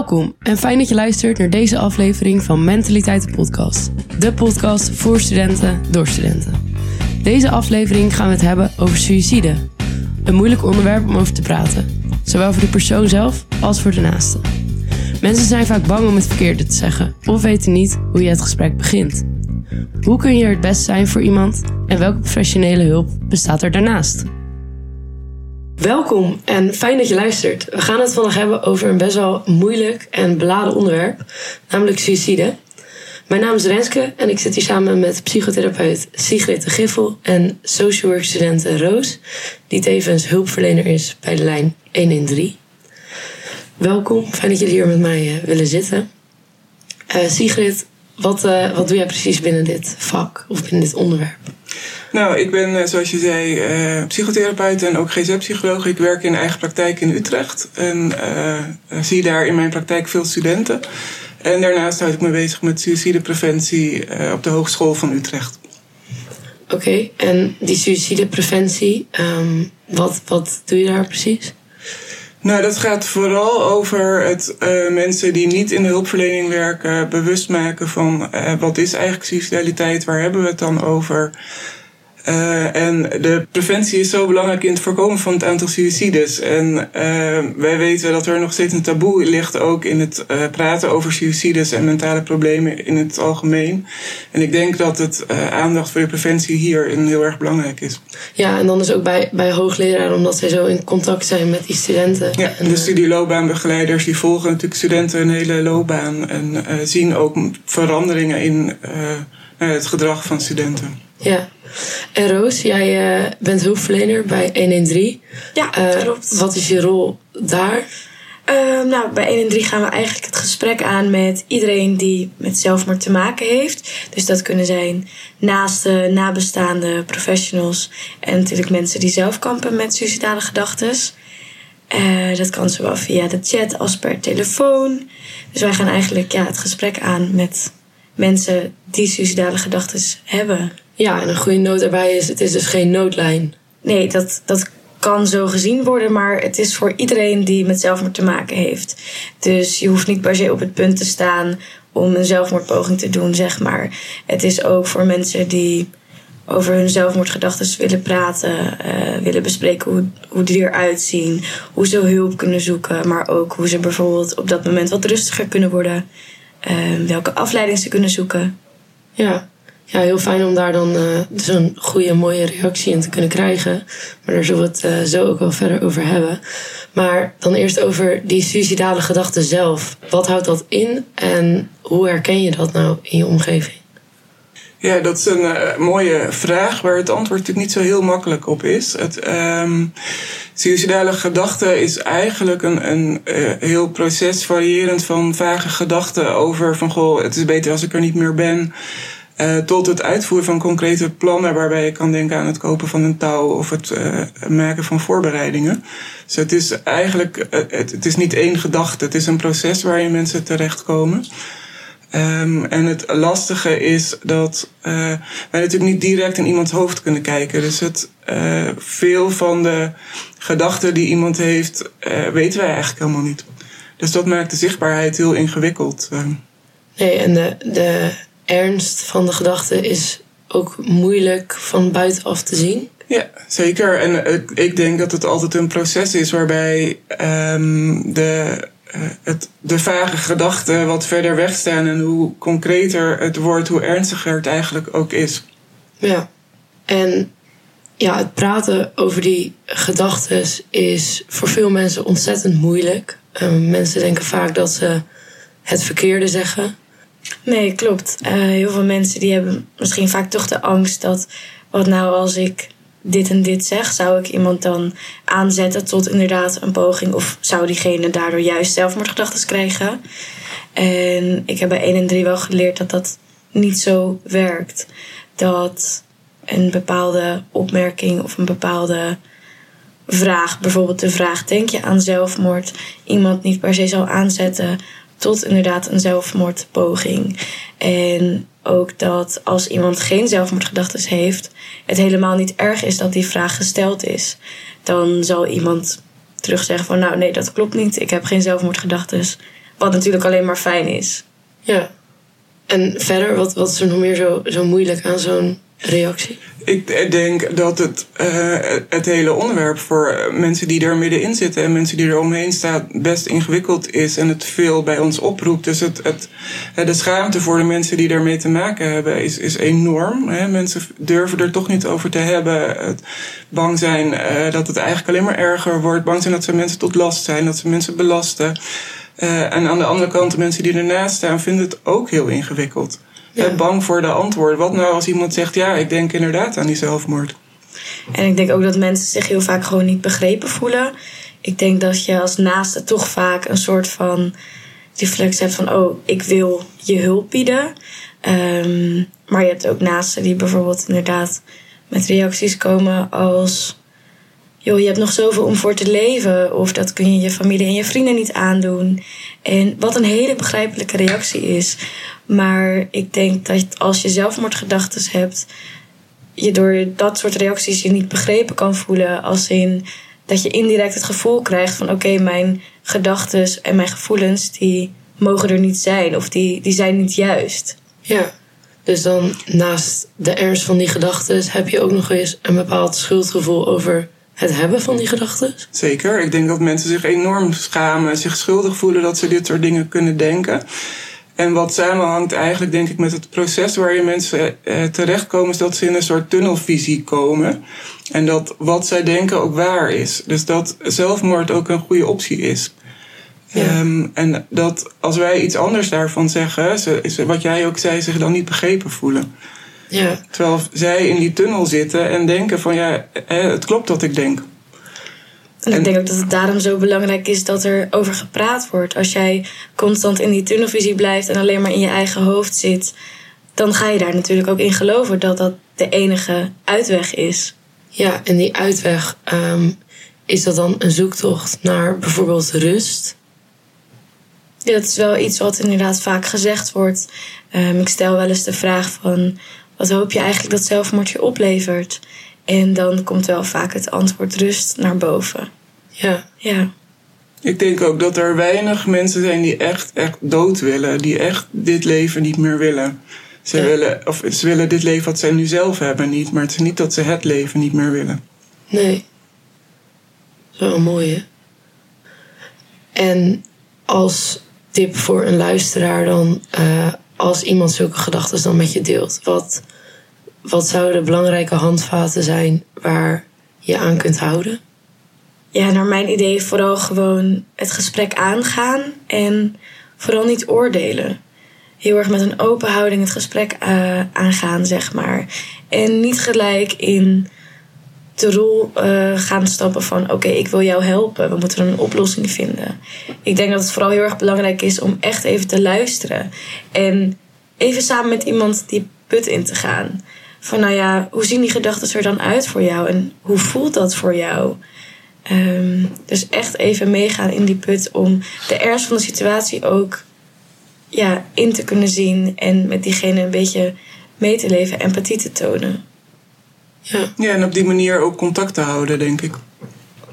Welkom en fijn dat je luistert naar deze aflevering van Mentaliteiten Podcast. De podcast voor studenten door studenten. Deze aflevering gaan we het hebben over suïcide. Een moeilijk onderwerp om over te praten. Zowel voor de persoon zelf als voor de naasten. Mensen zijn vaak bang om het verkeerde te zeggen of weten niet hoe je het gesprek begint. Hoe kun je er het best zijn voor iemand en welke professionele hulp bestaat er daarnaast? Welkom en fijn dat je luistert. We gaan het vandaag hebben over een best wel moeilijk en beladen onderwerp, namelijk suïcide. Mijn naam is Renske en ik zit hier samen met psychotherapeut Sigrid de Giffel en social work student Roos, die tevens hulpverlener is bij de lijn 113. Welkom, fijn dat jullie hier met mij uh, willen zitten. Uh, Sigrid, wat, uh, wat doe jij precies binnen dit vak of binnen dit onderwerp? Nou, ik ben, zoals je zei, uh, psychotherapeut en ook GZ-psycholoog. Ik werk in eigen praktijk in Utrecht en uh, zie daar in mijn praktijk veel studenten. En daarnaast houd ik me bezig met suïcidepreventie uh, op de Hogeschool van Utrecht. Oké, okay, en die suïcidepreventie, um, wat, wat doe je daar precies? Nou, dat gaat vooral over het uh, mensen die niet in de hulpverlening werken bewust maken van uh, wat is eigenlijk suicidaliteit, waar hebben we het dan over? Uh, en de preventie is zo belangrijk in het voorkomen van het aantal suicides. En uh, wij weten dat er nog steeds een taboe ligt ook in het uh, praten over suicides en mentale problemen in het algemeen. En ik denk dat het aandacht voor de preventie hier heel erg belangrijk is. Ja, en dan is ook bij, bij hoogleraren, omdat zij zo in contact zijn met die studenten. Ja, en, de studieloopbaanbegeleiders die volgen natuurlijk studenten een hele loopbaan en zien ook veranderingen in het gedrag van studenten. Ja. En Roos, jij uh, bent hulpverlener bij 113. Ja, uh, klopt. Wat is je rol daar? Uh, nou, bij 113 gaan we eigenlijk het gesprek aan met iedereen die met zelfmoord te maken heeft. Dus dat kunnen zijn naaste, nabestaande, professionals en natuurlijk mensen die zelf kampen met suicidale gedachten. dat kan zowel via de chat als per telefoon. Dus wij gaan eigenlijk ja, het gesprek aan met mensen die suicidale gedachten hebben. Ja, en een goede noot daarbij is: het is dus geen noodlijn. Nee, dat, dat kan zo gezien worden, maar het is voor iedereen die met zelfmoord te maken heeft. Dus je hoeft niet per se op het punt te staan om een zelfmoordpoging te doen, zeg maar. Het is ook voor mensen die over hun zelfmoordgedachten willen praten, uh, willen bespreken hoe, hoe die eruit zien, hoe ze hulp kunnen zoeken, maar ook hoe ze bijvoorbeeld op dat moment wat rustiger kunnen worden, uh, welke afleiding ze kunnen zoeken. Ja, ja, heel fijn om daar dan uh, zo'n goede, mooie reactie in te kunnen krijgen. Maar daar zullen we het uh, zo ook wel verder over hebben. Maar dan eerst over die suicidale gedachten zelf. Wat houdt dat in en hoe herken je dat nou in je omgeving? Ja, dat is een uh, mooie vraag waar het antwoord natuurlijk niet zo heel makkelijk op is. Het um, suicidale gedachte is eigenlijk een, een heel proces variërend van vage gedachten over van goh, het is beter als ik er niet meer ben. Uh, tot het uitvoeren van concrete plannen waarbij je kan denken aan het kopen van een touw of het uh, maken van voorbereidingen. Dus het is eigenlijk, uh, het, het, is niet één gedachte, het is een proces waarin mensen terechtkomen. Um, en het lastige is dat wij natuurlijk niet direct in iemands hoofd kunnen kijken. Dus het, veel van de gedachten die iemand heeft, weten wij eigenlijk helemaal niet. Dus dat maakt de zichtbaarheid heel ingewikkeld. Nee, en de, de ernst van de gedachte is ook moeilijk van buitenaf te zien. Ja, zeker. En ik denk dat het altijd een proces is waarbij um, de, uh, het, de vage gedachten wat verder wegstaan en hoe concreter het wordt, hoe ernstiger het eigenlijk ook is. Ja, en ja, het praten over die gedachten is voor veel mensen ontzettend moeilijk. Um, mensen denken vaak dat ze het verkeerde zeggen. Nee, klopt. Uh, heel veel mensen die hebben misschien vaak toch de angst dat... wat nou als ik dit en dit zeg, zou ik iemand dan aanzetten tot inderdaad een poging... of zou diegene daardoor juist zelfmoordgedachten krijgen? En ik heb bij 1 en 3 wel geleerd dat dat niet zo werkt. Dat een bepaalde opmerking of een bepaalde vraag, bijvoorbeeld de vraag: denk je aan zelfmoord, iemand niet per se zal aanzetten tot inderdaad een zelfmoordpoging. En ook dat als iemand geen zelfmoordgedachten heeft, het helemaal niet erg is dat die vraag gesteld is. Dan zal iemand terug zeggen van nou nee, dat klopt niet, ik heb geen zelfmoordgedachten. Wat natuurlijk alleen maar fijn is. Ja. En verder, wat, wat is er nog meer zo, zo moeilijk aan zo'n reactie? Ik denk dat het, uh, het hele onderwerp voor mensen die er middenin zitten en mensen die er omheen staan best ingewikkeld is en het veel bij ons oproept. Dus het, het, de schaamte voor de mensen die daarmee te maken hebben is, is enorm. Hè. Mensen durven er toch niet over te hebben. Bang zijn uh, dat het eigenlijk alleen maar erger wordt. Bang zijn dat ze mensen tot last zijn, dat ze mensen belasten. Uh, en aan de andere kant, de mensen die ernaast staan vinden het ook heel ingewikkeld. Ja. Bang voor de antwoorden. Wat nou als iemand zegt, ja, ik denk inderdaad aan die zelfmoord. En ik denk ook dat mensen zich heel vaak gewoon niet begrepen voelen. Ik denk dat je als naaste toch vaak een soort van reflex hebt van, oh, ik wil je hulp bieden. Um, maar je hebt ook naasten die bijvoorbeeld inderdaad met reacties komen als je hebt nog zoveel om voor te leven. Of dat kun je je familie en je vrienden niet aandoen. En wat een hele begrijpelijke reactie is. Maar ik denk dat als je zelfmoordgedachten hebt, je door dat soort reacties je niet begrepen kan voelen. Als in dat je indirect het gevoel krijgt van oké, mijn gedachten en mijn gevoelens die mogen er niet zijn. Of die, die zijn niet juist. Ja. Dus dan naast de ernst van die gedachten heb je ook nog eens een bepaald schuldgevoel over het hebben van die gedachten? Zeker. Ik denk dat mensen zich enorm schamen, zich schuldig voelen dat ze dit soort dingen kunnen denken. En wat samenhangt eigenlijk, denk ik, met het proces waarin mensen eh, terechtkomen, is dat ze in een soort tunnelvisie komen. En dat wat zij denken ook waar is. Dus dat zelfmoord ook een goede optie is. Ja. Um, en dat als wij iets anders daarvan zeggen, ze, is wat jij ook zei, zich dan niet begrepen voelen. Ja. Terwijl zij in die tunnel zitten en denken van ja, het klopt wat ik denk. En ik denk ook dat het daarom zo belangrijk is dat er over gepraat wordt. Als jij constant in die tunnelvisie blijft en alleen maar in je eigen hoofd zit, dan ga je daar natuurlijk ook in geloven dat dat de enige uitweg is. Ja, en die uitweg, um, is dat dan een zoektocht naar bijvoorbeeld rust? Ja, dat is wel iets wat inderdaad vaak gezegd wordt. Um, ik stel wel eens de vraag van wat hoop je eigenlijk dat zelfmoord je oplevert? En dan komt wel vaak het antwoord rust naar boven. Ja. Ja. Ik denk ook dat er weinig mensen zijn die echt, echt dood willen. Die echt dit leven niet meer willen. Ze, ja. willen, of ze willen dit leven wat zij nu zelf hebben niet. Maar het is niet dat ze het leven niet meer willen. Nee. Zo mooi hè. En als tip voor een luisteraar dan... Uh, als iemand zulke gedachten dan met je deelt. Wat, wat zouden belangrijke handvaten zijn waar je aan kunt houden? Ja, naar mijn idee vooral gewoon het gesprek aangaan en vooral niet oordelen. Heel erg met een open houding het gesprek uh, aangaan, zeg maar. En niet gelijk in de rol uh, gaan stappen van: oké, ik wil jou helpen, we moeten een oplossing vinden. Ik denk dat het vooral heel erg belangrijk is om echt even te luisteren. En even samen met iemand die put in te gaan. Van nou ja, hoe zien die gedachten er dan uit voor jou en hoe voelt dat voor jou? Um, dus echt even meegaan in die put om de ernst van de situatie ook ja, in te kunnen zien en met diegene een beetje mee te leven, empathie te tonen. Ja. ja, en op die manier ook contact te houden, denk ik.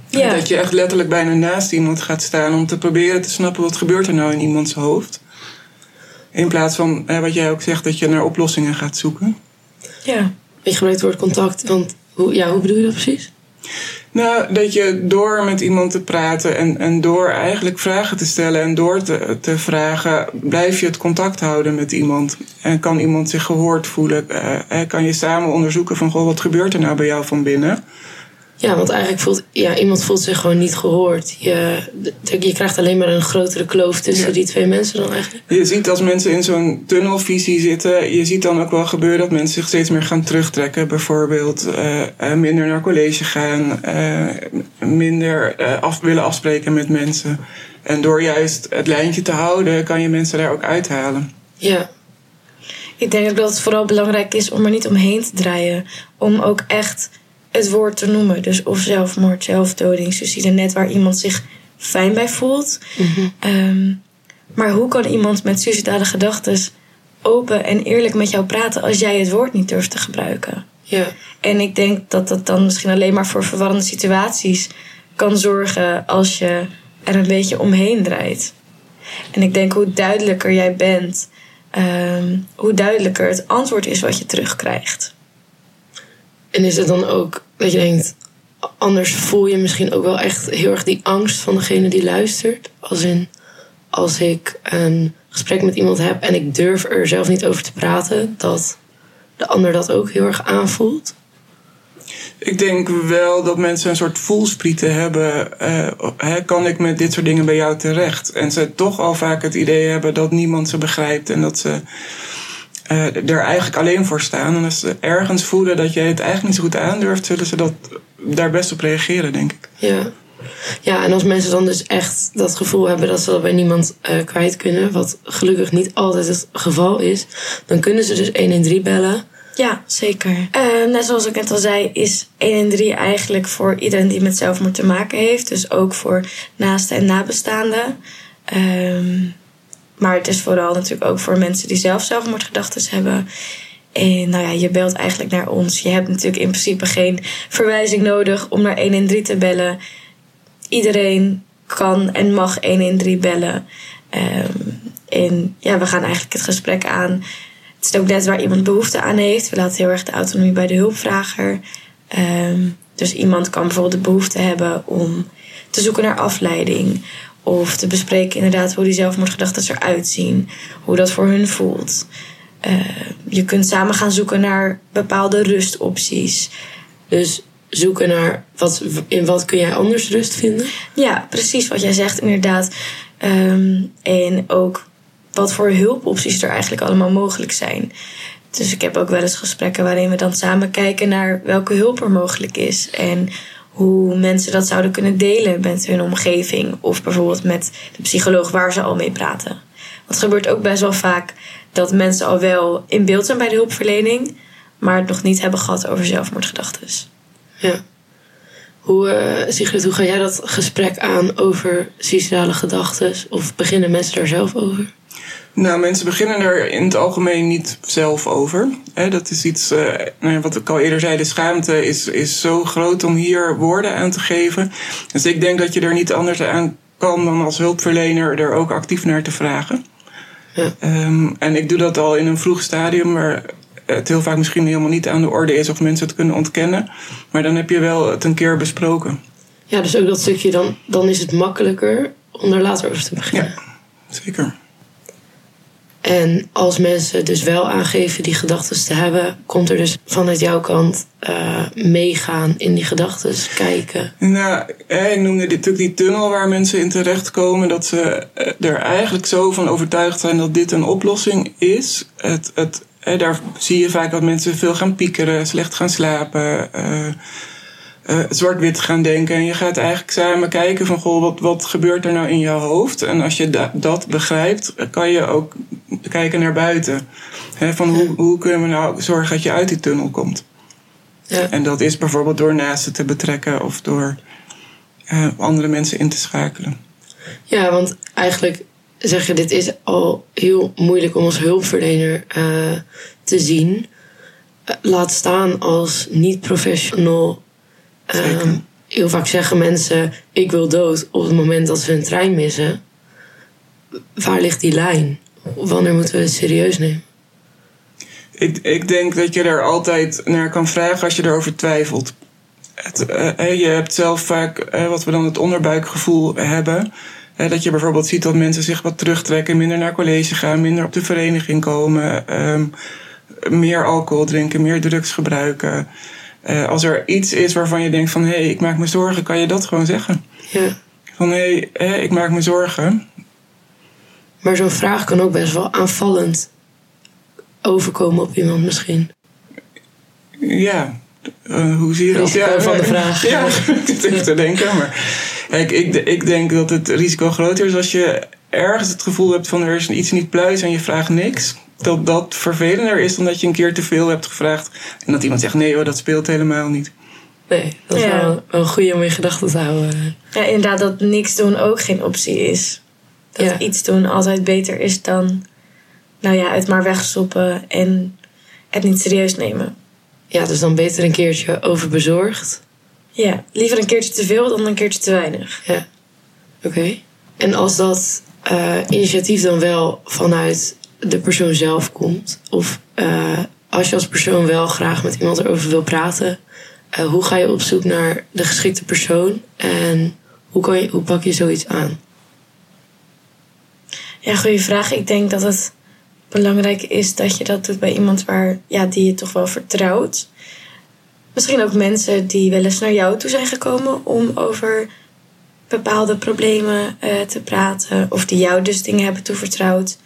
Ja. Dat je echt letterlijk bijna naast iemand gaat staan om te proberen te snappen wat gebeurt er nou in iemands hoofd. In plaats van hè, wat jij ook zegt, dat je naar oplossingen gaat zoeken. Ja. Je gebruikt het woord contact, want hoe, ja, hoe bedoel je dat precies? Nou, dat je door met iemand te praten en, en door eigenlijk vragen te stellen en door te, te vragen, blijf je het contact houden met iemand. En kan iemand zich gehoord voelen? Uh, kan je samen onderzoeken van, goh, wat gebeurt er nou bij jou van binnen? Ja, want eigenlijk voelt ja, iemand voelt zich gewoon niet gehoord. Je, je krijgt alleen maar een grotere kloof tussen die twee mensen dan eigenlijk. Je ziet als mensen in zo'n tunnelvisie zitten, je ziet dan ook wel gebeuren dat mensen zich steeds meer gaan terugtrekken. Bijvoorbeeld uh, minder naar college gaan, uh, minder af, willen afspreken met mensen. En door juist het lijntje te houden, kan je mensen daar ook uithalen. Ja. Ik denk ook dat het vooral belangrijk is om er niet omheen te draaien. Om ook echt het woord te noemen. Dus of zelfmoord, zelfdoding, suicide, net waar iemand zich fijn bij voelt. Mm-hmm. Um, maar hoe kan iemand met suicidale gedachten open en eerlijk met jou praten als jij het woord niet durft te gebruiken? Ja. En ik denk dat dat dan misschien alleen maar voor verwarrende situaties kan zorgen als je er een beetje omheen draait. En ik denk hoe duidelijker jij bent, ehm, hoe duidelijker het antwoord is wat je terugkrijgt. En is het dan ook dat je denkt, anders voel je misschien ook wel echt heel erg die angst van degene die luistert? Als in, als ik een gesprek met iemand heb en ik durf er zelf niet over te praten, dat de ander dat ook heel erg aanvoelt? Ik denk wel dat mensen een soort voelsprieten hebben. Uh, kan ik met dit soort dingen bij jou terecht? En ze toch al vaak het idee hebben dat niemand ze begrijpt en dat ze uh, er eigenlijk alleen voor staan. En als ze ergens voelen dat jij het eigenlijk niet zo goed aandurft, zullen ze dat, daar best op reageren, denk ik. Ja. Ja, en als mensen dan dus echt dat gevoel hebben dat ze dat bij niemand uh, kwijt kunnen, wat gelukkig niet altijd het geval is, dan kunnen ze dus 113 bellen. Ja, zeker. Uh, net zoals ik net al zei, is 113 eigenlijk voor iedereen die met zelfmoord te maken heeft. Dus ook voor naasten en nabestaanden. Uh, maar het is vooral natuurlijk ook voor mensen die zelf zelfmoordgedachten hebben. En nou ja, je belt eigenlijk naar ons. Je hebt natuurlijk in principe geen verwijzing nodig om naar 113 te bellen. Iedereen kan en mag 113 bellen. Um, en ja, we gaan eigenlijk het gesprek aan. Het is ook net waar iemand behoefte aan heeft. We laten heel erg de autonomie bij de hulpvrager. Um, dus iemand kan bijvoorbeeld de behoefte hebben om te zoeken naar afleiding. Of te bespreken inderdaad hoe die zelfmoordgedachten eruit zien. Hoe dat voor hun voelt. Uh, je kunt samen gaan zoeken naar bepaalde rustopties. Dus zoeken naar wat, in wat kun jij anders rust vinden? Ja, precies wat jij zegt inderdaad. Um, en ook wat voor hulpopties er eigenlijk allemaal mogelijk zijn. Dus ik heb ook wel eens gesprekken waarin we dan samen kijken naar welke hulp er mogelijk is. En hoe mensen dat zouden kunnen delen met hun omgeving. Of bijvoorbeeld met de psycholoog waar ze al mee praten. Want het gebeurt ook best wel vaak dat mensen al wel in beeld zijn bij de hulpverlening, maar het nog niet hebben gehad over zelfmoordgedachten. Ja. Hoe, uh, Sigrid, hoe ga jij dat gesprek aan over suicidale gedachten? Of beginnen mensen daar zelf over? Nou, mensen beginnen er in het algemeen niet zelf over. dat is iets, uh, wat ik al eerder zei, de schaamte is, is zo groot om hier woorden aan te geven. Dus ik denk dat je er niet anders aan kan dan als hulpverlener er ook actief naar te vragen. Ja. Um, en ik doe dat al in een vroeg stadium, waar het heel vaak misschien helemaal niet aan de orde is of mensen het kunnen ontkennen. Maar dan heb je wel het een keer besproken. Ja, dus ook dat stukje, dan, dan is het makkelijker om er later over te beginnen. Ja, zeker. En als mensen dus wel aangeven die gedachten te hebben, komt er dus vanuit jouw kant uh, meegaan in die gedachten, kijken. Nou, ik noemde dit natuurlijk die tunnel waar mensen in terechtkomen, dat ze eh, er eigenlijk zo van overtuigd zijn dat dit een oplossing is. Het, het, daar zie je vaak dat mensen veel gaan piekeren, slecht gaan slapen. Uh, uh, zwart-wit gaan denken. En je gaat eigenlijk samen kijken van goh, wat, wat gebeurt er nou in jouw hoofd? En als je da dat begrijpt, kan je ook kijken naar buiten. He, van hoe, hoe kunnen we nou zorgen dat je uit die tunnel komt? Ja. En dat is bijvoorbeeld door naasten te betrekken of door uh, andere mensen in te schakelen. Ja, want eigenlijk zeg je, dit is al heel moeilijk om als hulpverlener uh, te zien. laat staan als niet-professional Um, heel vaak zeggen mensen: Ik wil dood op het moment dat ze een trein missen. Waar ligt die lijn? Wanneer moeten we het serieus nemen? Ik, ik denk dat je er altijd naar kan vragen als je erover twijfelt. Het, uh, je hebt zelf vaak uh, wat we dan het onderbuikgevoel hebben. Uh, dat je bijvoorbeeld ziet dat mensen zich wat terugtrekken, minder naar college gaan, minder op de vereniging komen, um, meer alcohol drinken, meer drugs gebruiken. Uh, als er iets is waarvan je denkt van hé, hey, ik maak me zorgen, kan je dat gewoon zeggen. Ja. Van hé, hey, ik maak me zorgen. Maar zo'n vraag kan ook best wel aanvallend overkomen op iemand misschien. Ja, uh, hoe zie je dat? Ja, van de vraag. Ja, ik zit even te denken. Maar kijk, ik, ik denk dat het risico groter is als je ergens het gevoel hebt van er is iets niet pluis en je vraagt niks dat dat vervelender is dan dat je een keer te veel hebt gevraagd. En dat iemand zegt: nee hoor, dat speelt helemaal niet. Nee, dat is wel, een goede om in gedachten te houden. Ja, inderdaad, dat niks doen ook geen optie is. Dat iets doen altijd beter is dan, nou ja, het maar wegstoppen en het niet serieus nemen. Ja, dus dan beter een keertje overbezorgd. Ja, liever een keertje te veel dan een keertje te weinig. Ja, oké. En als dat eh, initiatief dan wel vanuit de persoon zelf komt? Of eh, als je als persoon wel graag met iemand erover wil praten, eh, hoe ga je op zoek naar de geschikte persoon en hoe, kan je, hoe pak je zoiets aan? Ja, goede vraag. Ik denk dat het belangrijk is dat je dat doet bij iemand waar, ja, die je toch wel vertrouwt. Misschien ook mensen die wel eens naar jou toe zijn gekomen om over bepaalde problemen uh, te praten. Of die jou dus dingen hebben toevertrouwd.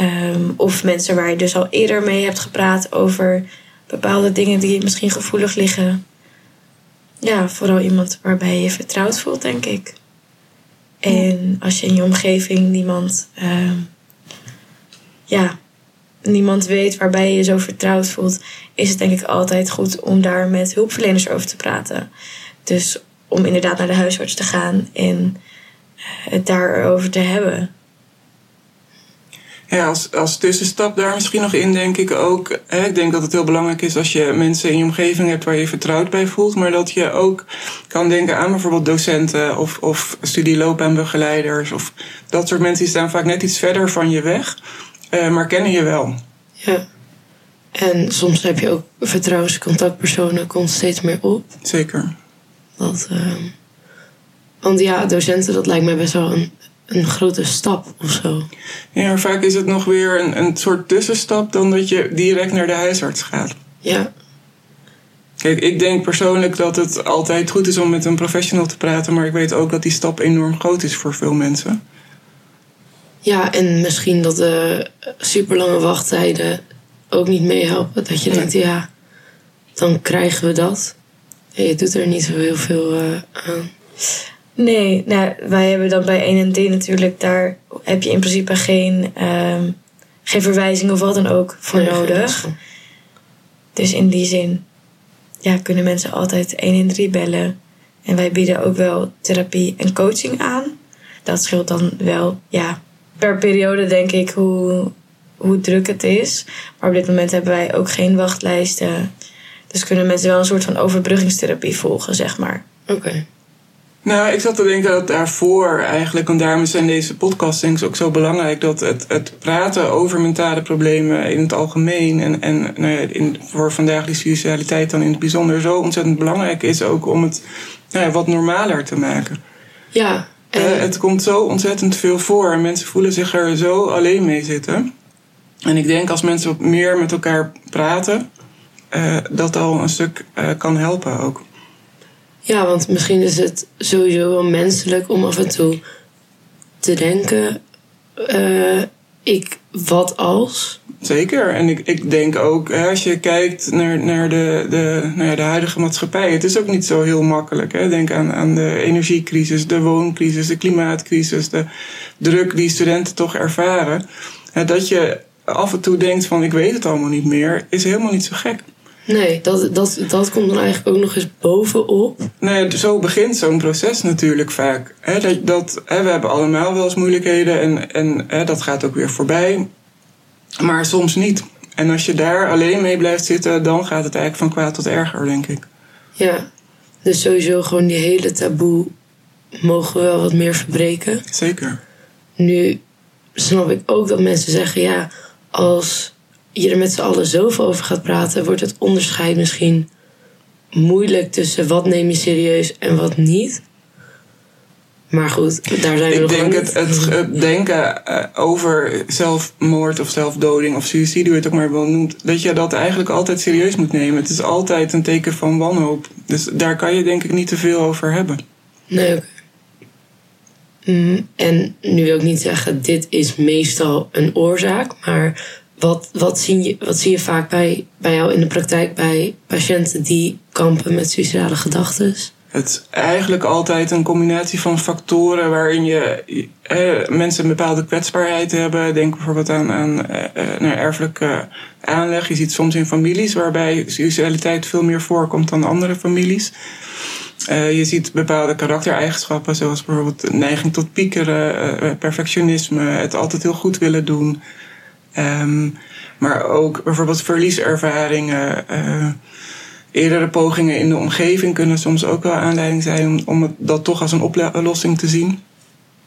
Um, of mensen waar je dus al eerder mee hebt gepraat over bepaalde dingen die misschien gevoelig liggen. Ja, vooral iemand waarbij je je vertrouwd voelt, denk ik. En als je in je omgeving niemand, uh, ja, niemand weet waarbij je je zo vertrouwd voelt, is het denk ik altijd goed om daar met hulpverleners over te praten. Dus om inderdaad naar de huisarts te gaan en het daarover te hebben. Ja, als, als tussenstap daar misschien nog in denk ik ook. Hè, ik denk dat het heel belangrijk is als je mensen in je omgeving hebt waar je vertrouwd bij voelt. Maar dat je ook kan denken aan bijvoorbeeld docenten of, of studieloopbaanbegeleiders. Of dat soort mensen die staan vaak net iets verder van je weg. Uh, maar kennen je wel. Ja. En soms heb je ook vertrouwenscontactpersonen, komt steeds meer op. Zeker. Dat, uh, want ja, docenten, dat lijkt mij best wel een een grote stap of zo. Ja, vaak is het nog weer een, een soort tussenstap dan dat je direct naar de huisarts gaat. Ja. Kijk, ik denk persoonlijk dat het altijd goed is om met een professional te praten, maar ik weet ook dat die stap enorm groot is voor veel mensen. Ja, en misschien dat de superlange wachttijden ook niet meehelpen. Dat je denkt, ja, dan krijgen we dat. En je doet er niet zo heel veel uh, aan. Nee, nou, wij hebben dan bij 1 en D natuurlijk, daar heb je in principe geen, um, geen verwijzing of wat dan ook voor nee, nodig. Dus in die zin ja, kunnen mensen altijd 1 en 3 bellen. En wij bieden ook wel therapie en coaching aan. Dat scheelt dan wel, ja, per periode denk ik hoe, hoe druk het is. Maar op dit moment hebben wij ook geen wachtlijsten. Dus kunnen mensen wel een soort van overbruggingstherapie volgen, zeg maar. Oké. Nou, ik zat te denken dat daarvoor eigenlijk, en daarom zijn deze podcastings ook zo belangrijk, dat het, het praten over mentale problemen in het algemeen en, en nou ja, in, voor vandaag die suicidaliteit dan in het bijzonder zo ontzettend belangrijk is ook om het nou ja, wat normaler te maken. Ja. En... Uh, het komt zo ontzettend veel voor en mensen voelen zich er zo alleen mee zitten. En ik denk als mensen meer met elkaar praten, uh, dat al een stuk uh, kan helpen ook. Ja, want misschien is het sowieso wel menselijk om af en toe te denken: uh, ik, wat als? Zeker. En ik, ik denk ook, als je kijkt naar, naar de, de, naar de huidige maatschappij, het is ook niet zo heel makkelijk. Hè? Denk aan, aan de energiecrisis, de wooncrisis, de klimaatcrisis, de druk die studenten toch ervaren. Dat je af en toe denkt van ik weet het allemaal niet meer, is helemaal niet zo gek. Nee, dat, dat, dat komt dan eigenlijk ook nog eens bovenop. Nee, zo begint zo'n proces natuurlijk vaak. He, dat, dat, we hebben allemaal wel eens moeilijkheden en, en dat gaat ook weer voorbij. Maar soms niet. En als je daar alleen mee blijft zitten, dan gaat het eigenlijk van kwaad tot erger, denk ik. Ja, dus sowieso gewoon die hele taboe mogen we wel wat meer verbreken. Zeker. Nu snap ik ook dat mensen zeggen, ja, als je er met z'n allen zoveel over gaat praten, wordt het onderscheid misschien moeilijk tussen wat neem je serieus en wat niet. Maar goed, daar zijn we Ik nog denk niet. het, het, denken uh, over zelfmoord of zelfdoding of suïcide, hoe je het ook maar wel noemt, dat je dat eigenlijk altijd serieus moet nemen. Het is altijd een teken van wanhoop. Dus daar kan je denk ik niet te veel over hebben. Nee. Mm, en nu wil ik niet zeggen, dit is meestal een oorzaak, maar wat, wat, zie, je, wat zie je vaak bij, bij jou in de praktijk bij patiënten die kampen met suicidale gedachten? Het is eigenlijk altijd een combinatie van factoren waarin je eh, mensen een bepaalde kwetsbaarheid hebben. Denk bijvoorbeeld aan, aan eh, naar erfelijke aanleg. Je ziet soms in families waarbij suicidaliteit veel meer voorkomt dan andere families. Uh, je ziet bepaalde karaktereigenschappen, zoals bijvoorbeeld neiging tot piekeren, uh, perfectionisme, het altijd heel goed willen doen. Um, maar ook bijvoorbeeld verlieservaringen. Uh, eerdere pogingen in de omgeving kunnen soms ook wel aanleiding zijn om, om dat toch als een oplossing te zien.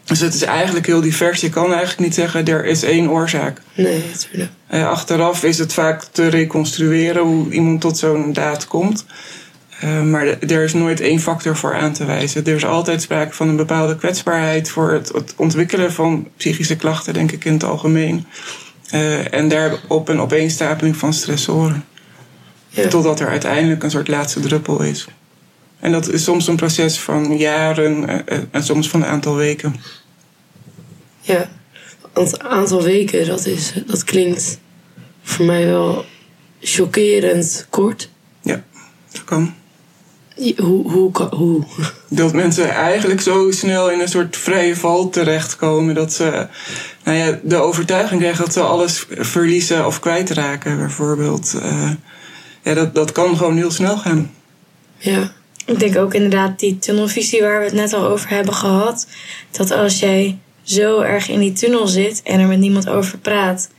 Dus het is eigenlijk heel divers. Je kan eigenlijk niet zeggen er is één oorzaak. Nee, natuurlijk. Uh, achteraf is het vaak te reconstrueren hoe iemand tot zo'n daad komt. Uh, maar er is nooit één factor voor aan te wijzen. Er is altijd sprake van een bepaalde kwetsbaarheid voor het, het ontwikkelen van psychische klachten, denk ik in het algemeen. Uh, en daarop een opeenstapeling van stressoren. Ja. Totdat er uiteindelijk een soort laatste druppel is. En dat is soms een proces van jaren en, en soms van een aantal weken. Ja, want een aantal weken, dat, is, dat klinkt voor mij wel chockerend kort. Ja, dat kan. Hoe, hoe, hoe? Dat mensen eigenlijk zo snel in een soort vrije val terechtkomen. Dat ze nou ja, de overtuiging krijgen dat ze alles verliezen of kwijtraken, bijvoorbeeld. Uh, ja, dat, dat kan gewoon heel snel gaan. Ja. Ik denk ook inderdaad die tunnelvisie waar we het net al over hebben gehad. Dat als jij zo erg in die tunnel zit en er met niemand over praat,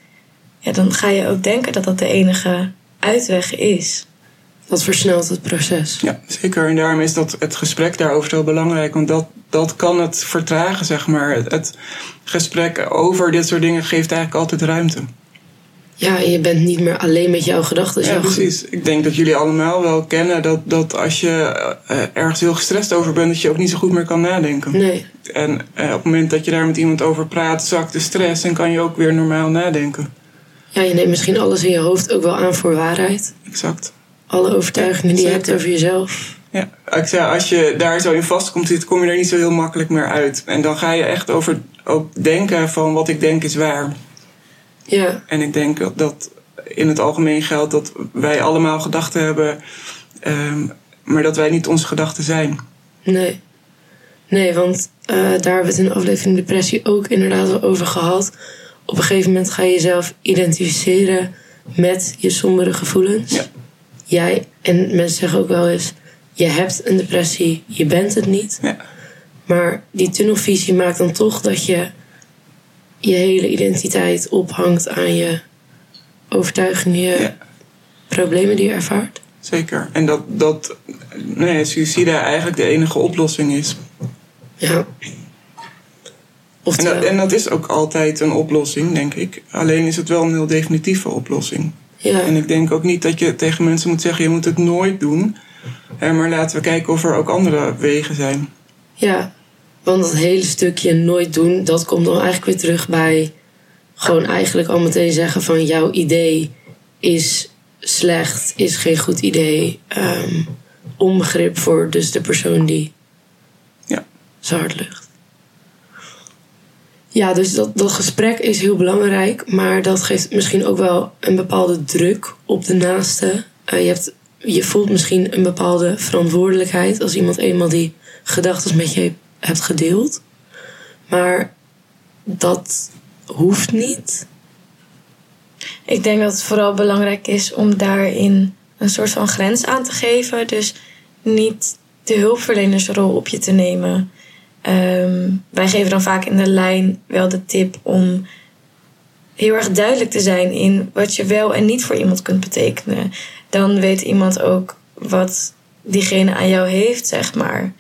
ja, dan ga je ook denken dat dat de enige uitweg is. Dat versnelt het proces. Ja, zeker. En daarom is dat het gesprek daarover zo belangrijk. Want dat, dat kan het vertragen, zeg maar. Het, het gesprek over dit soort dingen geeft eigenlijk altijd ruimte. Ja, je bent niet meer alleen met jouw gedachten. Ja, precies. Ik denk dat jullie allemaal wel kennen dat, dat als je uh, ergens heel gestrest over bent, dat je ook niet zo goed meer kan nadenken. Nee. En uh, op het moment dat je daar met iemand over praat, zakt de stress en kan je ook weer normaal nadenken. Ja, je neemt misschien alles in je hoofd ook wel aan voor waarheid. Exact. Alle overtuigingen die je hebt over jezelf. Ja, ik zei, als je daar zo in vastkomt zitten, kom je er niet zo heel makkelijk meer uit. En dan ga je echt over ook denken van wat ik denk is waar. Ja. En ik denk dat in het algemeen geldt dat wij allemaal gedachten hebben, um, maar dat wij niet onze gedachten zijn. Nee. Nee, want uh, daar hebben we het in de aflevering depressie ook inderdaad al over gehad. Op een gegeven moment ga je jezelf identificeren met je sombere gevoelens. Ja. Jij, en mensen zeggen ook wel eens, je hebt een depressie, je bent het niet. Ja. Maar die tunnelvisie maakt dan toch dat je je hele identiteit ophangt aan je overtuigingen, je Ja. problemen die je ervaart. Zeker. En dat, dat nee, suïcide eigenlijk de enige oplossing is. Ja. En dat, en dat is ook altijd een oplossing, denk ik. Alleen is het wel een heel definitieve oplossing. Ja, En ik denk ook niet dat je tegen mensen moet zeggen: je moet het nooit doen. Hè, Maar laten we kijken of er ook andere wegen zijn. ja, want dat hele stukje nooit doen, dat komt dan eigenlijk weer terug bij gewoon eigenlijk al meteen zeggen van jouw idee is slecht, is geen goed idee. ehm, onbegrip voor dus de persoon die Ja. zo hard lucht. Ja, dus dat, dat gesprek is heel belangrijk, maar dat geeft misschien ook wel een bepaalde druk op de naaste. Eh, je, hebt, je voelt misschien een bepaalde verantwoordelijkheid als iemand eenmaal die gedachten met je hebt gedeeld. Maar dat hoeft niet. Ik denk dat het vooral belangrijk is om daarin een soort van grens aan te geven. Dus niet de hulpverlenersrol op je te nemen. Ehm, wij geven dan vaak in de lijn wel de tip om heel erg duidelijk te zijn in wat je wel en niet voor iemand kunt betekenen. Dan weet iemand ook wat diegene aan jou heeft, zeg maar.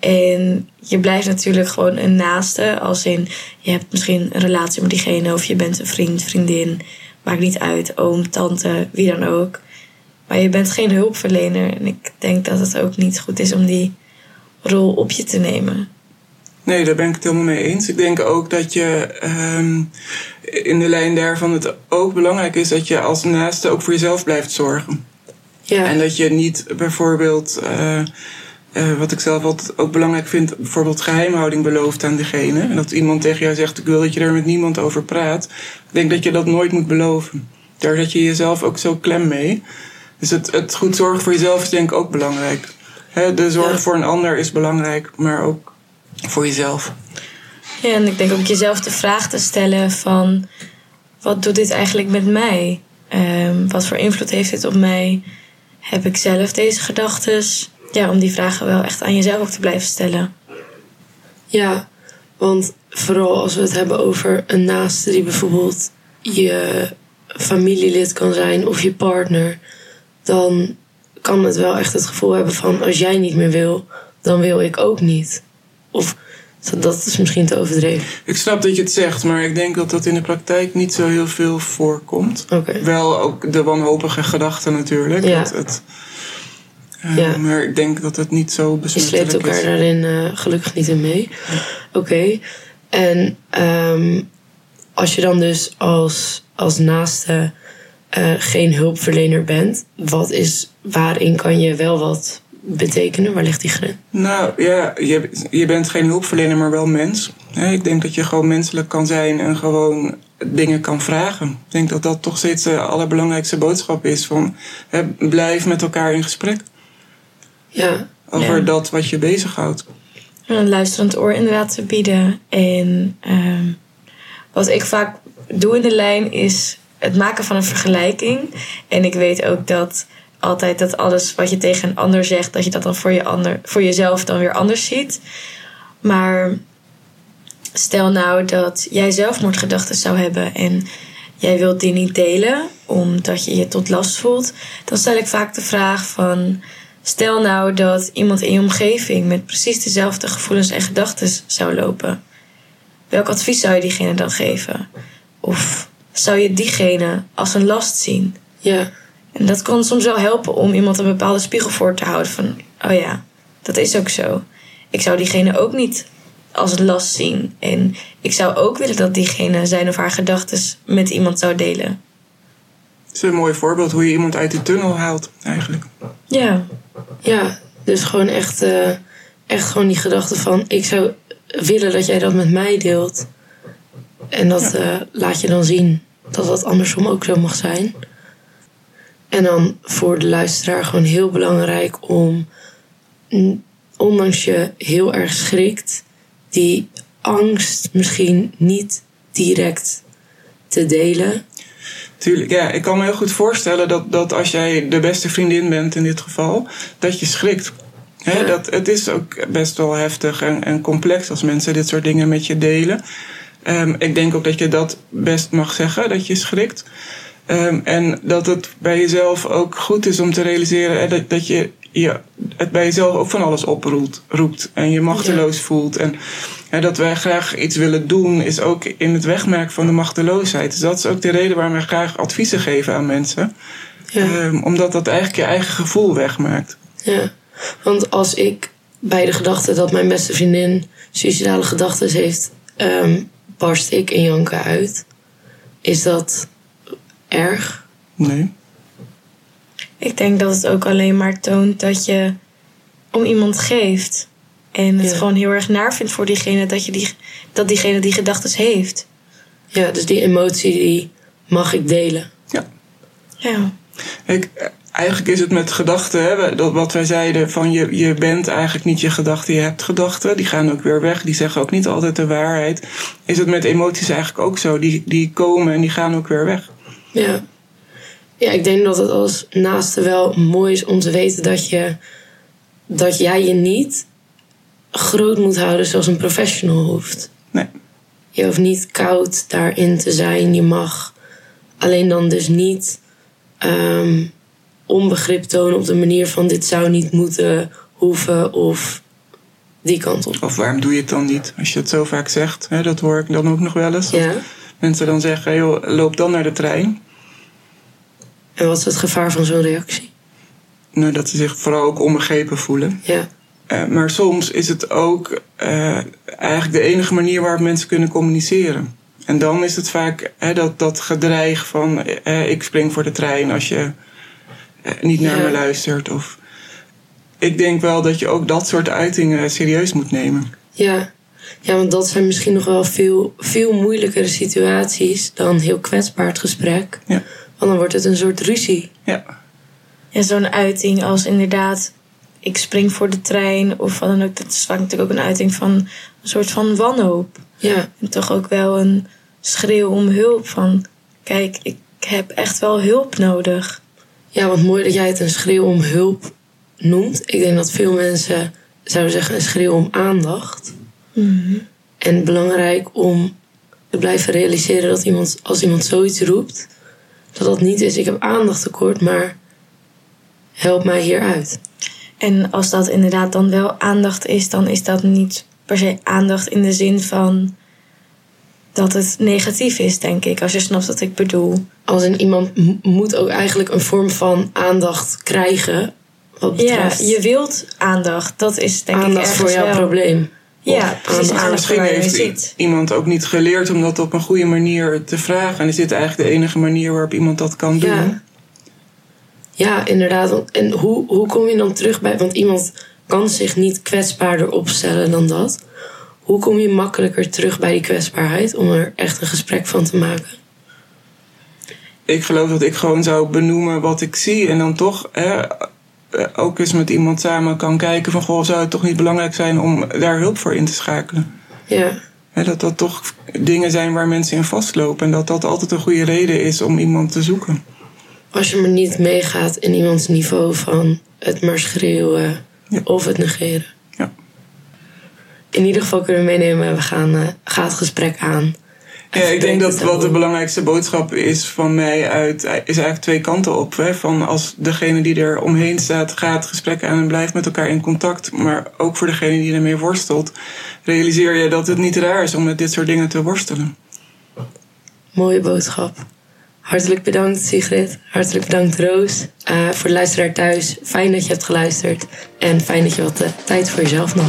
En je blijft natuurlijk gewoon een naaste. Als in, je hebt misschien een relatie met diegene... of je bent een vriend, vriendin. Maakt niet uit, oom, tante, wie dan ook. Maar je bent geen hulpverlener. En ik denk dat het ook niet goed is om die rol op je te nemen. Nee, daar ben ik het helemaal mee eens. Ik denk ook dat je ehm, in de lijn daarvan het ook belangrijk is dat je als naaste ook voor jezelf blijft zorgen. Ja, En dat je niet bijvoorbeeld, eh, eh, wat ik zelf altijd ook belangrijk vind, bijvoorbeeld geheimhouding belooft aan degene. En dat iemand tegen jou zegt: Ik wil dat je er met niemand over praat. Ik denk dat je dat nooit moet beloven. Daar zet je jezelf ook zo klem mee. Dus het, het goed zorgen voor jezelf is denk ik ook belangrijk. De zorg Ja. voor een ander is belangrijk, maar ook voor jezelf. Ja, en ik denk ook jezelf de vraag te stellen van... wat doet dit eigenlijk met mij? Ehm, wat voor invloed heeft dit op mij? Heb ik zelf deze gedachten? Ja, om die vragen wel echt aan jezelf ook te blijven stellen. Ja, want vooral als we het hebben over een naaste die bijvoorbeeld je familielid kan zijn of je partner, dan kan het wel echt het gevoel hebben van als jij niet meer wil, dan wil ik ook niet. Of dat is misschien te overdreven. Ik snap dat je het zegt, maar ik denk dat dat in de praktijk niet zo heel veel voorkomt. Wel ook de wanhopige gedachte natuurlijk. Ja. Dat het, eh, Ja. Maar ik denk dat het niet zo Je besmettelijk sleept elkaar is. daarin eh, gelukkig niet in mee. Oké. En ehm, als je dan dus als, als naaste eh, geen hulpverlener bent, wat is, waarin kan je wel wat betekenen? Waar ligt die grens? Nou ja, je, je bent geen hulpverlener, maar wel mens. Ik denk dat je gewoon menselijk kan zijn en gewoon dingen kan vragen. Ik denk dat dat toch steeds de allerbelangrijkste boodschap is. Van, hè, blijf met elkaar in gesprek Ja, over Ja. dat wat je bezighoudt. een luisterend oor inderdaad te bieden. En ehm, wat ik vaak doe in de lijn is het maken van een vergelijking. En ik weet ook dat altijd dat alles wat je tegen een ander zegt, dat je dat dan voor, je ander, voor jezelf dan weer anders ziet. Maar stel nou dat jij zelfmoordgedachten zou hebben en jij wilt die niet delen omdat je je tot last voelt, dan stel ik vaak de vraag van stel nou dat iemand in je omgeving met precies dezelfde gevoelens en gedachten zou lopen. Welk advies zou je diegene dan geven? Of zou je diegene als een last zien? ja, En dat kan soms wel helpen om iemand een bepaalde spiegel voor te houden van, oh ja, dat is ook zo. Ik zou diegene ook niet als last zien. En ik zou ook willen dat diegene zijn of haar gedachten met iemand zou delen. Het is een mooi voorbeeld hoe je iemand uit de tunnel haalt, eigenlijk. Ja, ja. Dus gewoon echt, eh, echt gewoon die gedachte van, ik zou willen dat jij dat met mij deelt. En dat eh, laat je dan zien dat dat andersom ook zo mag zijn. En dan voor de luisteraar gewoon heel belangrijk om, mm, ondanks je heel erg schrikt, die angst misschien niet direct te delen. Tuurlijk, ja. Ik kan me heel goed voorstellen dat, dat als jij de beste vriendin bent in dit geval, dat je schrikt. Ja. dat, het is ook best wel heftig en, en complex als mensen dit soort dingen met je delen. Ehm, ik denk ook dat je dat best mag zeggen, dat je schrikt. Ehm, en dat het bij jezelf ook goed is om te realiseren hè, dat, dat je, je het bij jezelf ook van alles oproept roept en je machteloos voelt. En hè, dat wij graag iets willen doen, is ook in het wegmerken van de machteloosheid. Dus dat is ook de reden waarom wij graag adviezen geven aan mensen. Ja. Ehm, omdat dat eigenlijk je eigen gevoel wegmaakt. Ja, want als ik bij de gedachte dat mijn beste vriendin suicidale gedachten heeft, ehm, barst ik in janken uit. Is dat erg? Nee. ik denk dat het ook alleen maar toont dat je om iemand geeft. En het Ja. gewoon heel erg naar vindt voor diegene dat, je die, dat diegene die gedachten heeft. Ja, dus die emotie die mag ik delen. Ja. Ja. Ik, eigenlijk is het met gedachten, hè, dat wat wij zeiden, van je, je bent eigenlijk niet je gedachten, je hebt gedachten. Die gaan ook weer weg, die zeggen ook niet altijd de waarheid. Is het met emoties eigenlijk ook zo? Die, die komen en die gaan ook weer weg. Ja. Ja, ik denk dat het als naaste wel mooi is om te weten dat je dat jij je niet groot moet houden zoals een professional hoeft. Nee. Je hoeft niet koud daarin te zijn. Je mag alleen dan dus niet ehm, onbegrip tonen op de manier van dit zou niet moeten, hoeven of die kant op. Of waarom doe je het dan niet? Als je het zo vaak zegt, hè, dat hoor ik dan ook nog wel eens. Ja. Mensen dan zeggen, joh, loop dan naar de trein. En wat is het gevaar van zo'n reactie? Nou, dat ze zich vooral ook onbegrepen voelen. Ja. Eh, maar soms is het ook eh, eigenlijk de enige manier waarop mensen kunnen communiceren. En dan is het vaak hè, dat, dat gedreig van eh, ik spring voor de trein als je eh, niet naar Ja. me luistert. Of, ik denk wel dat je ook dat soort uitingen serieus moet nemen. Ja. ja, want dat zijn misschien nog wel veel, veel moeilijkere situaties dan heel kwetsbaar het gesprek. Ja. Want dan wordt het een soort ruzie. Ja, En zo'n uiting als inderdaad, ik spring voor de trein of wat dan ook, dat is vaak natuurlijk ook een uiting van een soort van wanhoop. Ja, En toch ook wel een schreeuw om hulp van, kijk, ik heb echt wel hulp nodig. ja want mooi dat jij het een schreeuw om hulp noemt. Ik denk dat veel mensen zouden zeggen een schreeuw om aandacht. En belangrijk om te blijven realiseren dat iemand, als iemand zoiets roept, dat dat niet is, ik heb aandacht tekort, maar help mij hieruit. En als dat inderdaad dan wel aandacht is, dan is dat niet per se aandacht in de zin van dat het negatief is, denk ik. Als je snapt wat ik bedoel. Als in iemand moet ook eigenlijk een vorm van aandacht krijgen. Wat Ja, betreft je wilt aandacht. Dat is denk ik aandacht ergens voor jouw wel. probleem. Ja, precies. Maar misschien heeft iemand ook niet geleerd om dat op een goede manier te vragen. En is dit eigenlijk de enige manier waarop iemand dat kan doen? Ja. Ja, inderdaad. En hoe, hoe kom je dan terug bij... Want iemand kan zich niet kwetsbaarder opstellen dan dat. Hoe kom je makkelijker terug bij die kwetsbaarheid... om er echt een gesprek van te maken? Ik geloof dat ik gewoon zou benoemen wat ik zie. En dan toch hè, ook eens met iemand samen kan kijken van... Goh, zou het toch niet belangrijk zijn om daar hulp voor in te schakelen? Ja, dat dat toch dingen zijn waar mensen in vastlopen. En dat dat altijd een goede reden is om iemand te zoeken. als je maar niet meegaat in iemands niveau van het maar schreeuwen Ja. of het negeren. Ja. In ieder geval kunnen we meenemen, we gaan, eh, gaan het gesprek aan. Ja, ik denk dat wat de belangrijkste boodschap is van mij uit, is eigenlijk twee kanten op. Hè? Van als degene die er omheen staat, gaat gesprekken aan en blijft met elkaar in contact. Maar ook voor degene die ermee worstelt, realiseer je dat het niet raar is om met dit soort dingen te worstelen. Mooie boodschap. Hartelijk bedankt Sigrid. Hartelijk bedankt Roos. Eh, voor de luisteraar thuis, fijn dat je hebt geluisterd. En fijn dat je wat eh, tijd voor jezelf nam.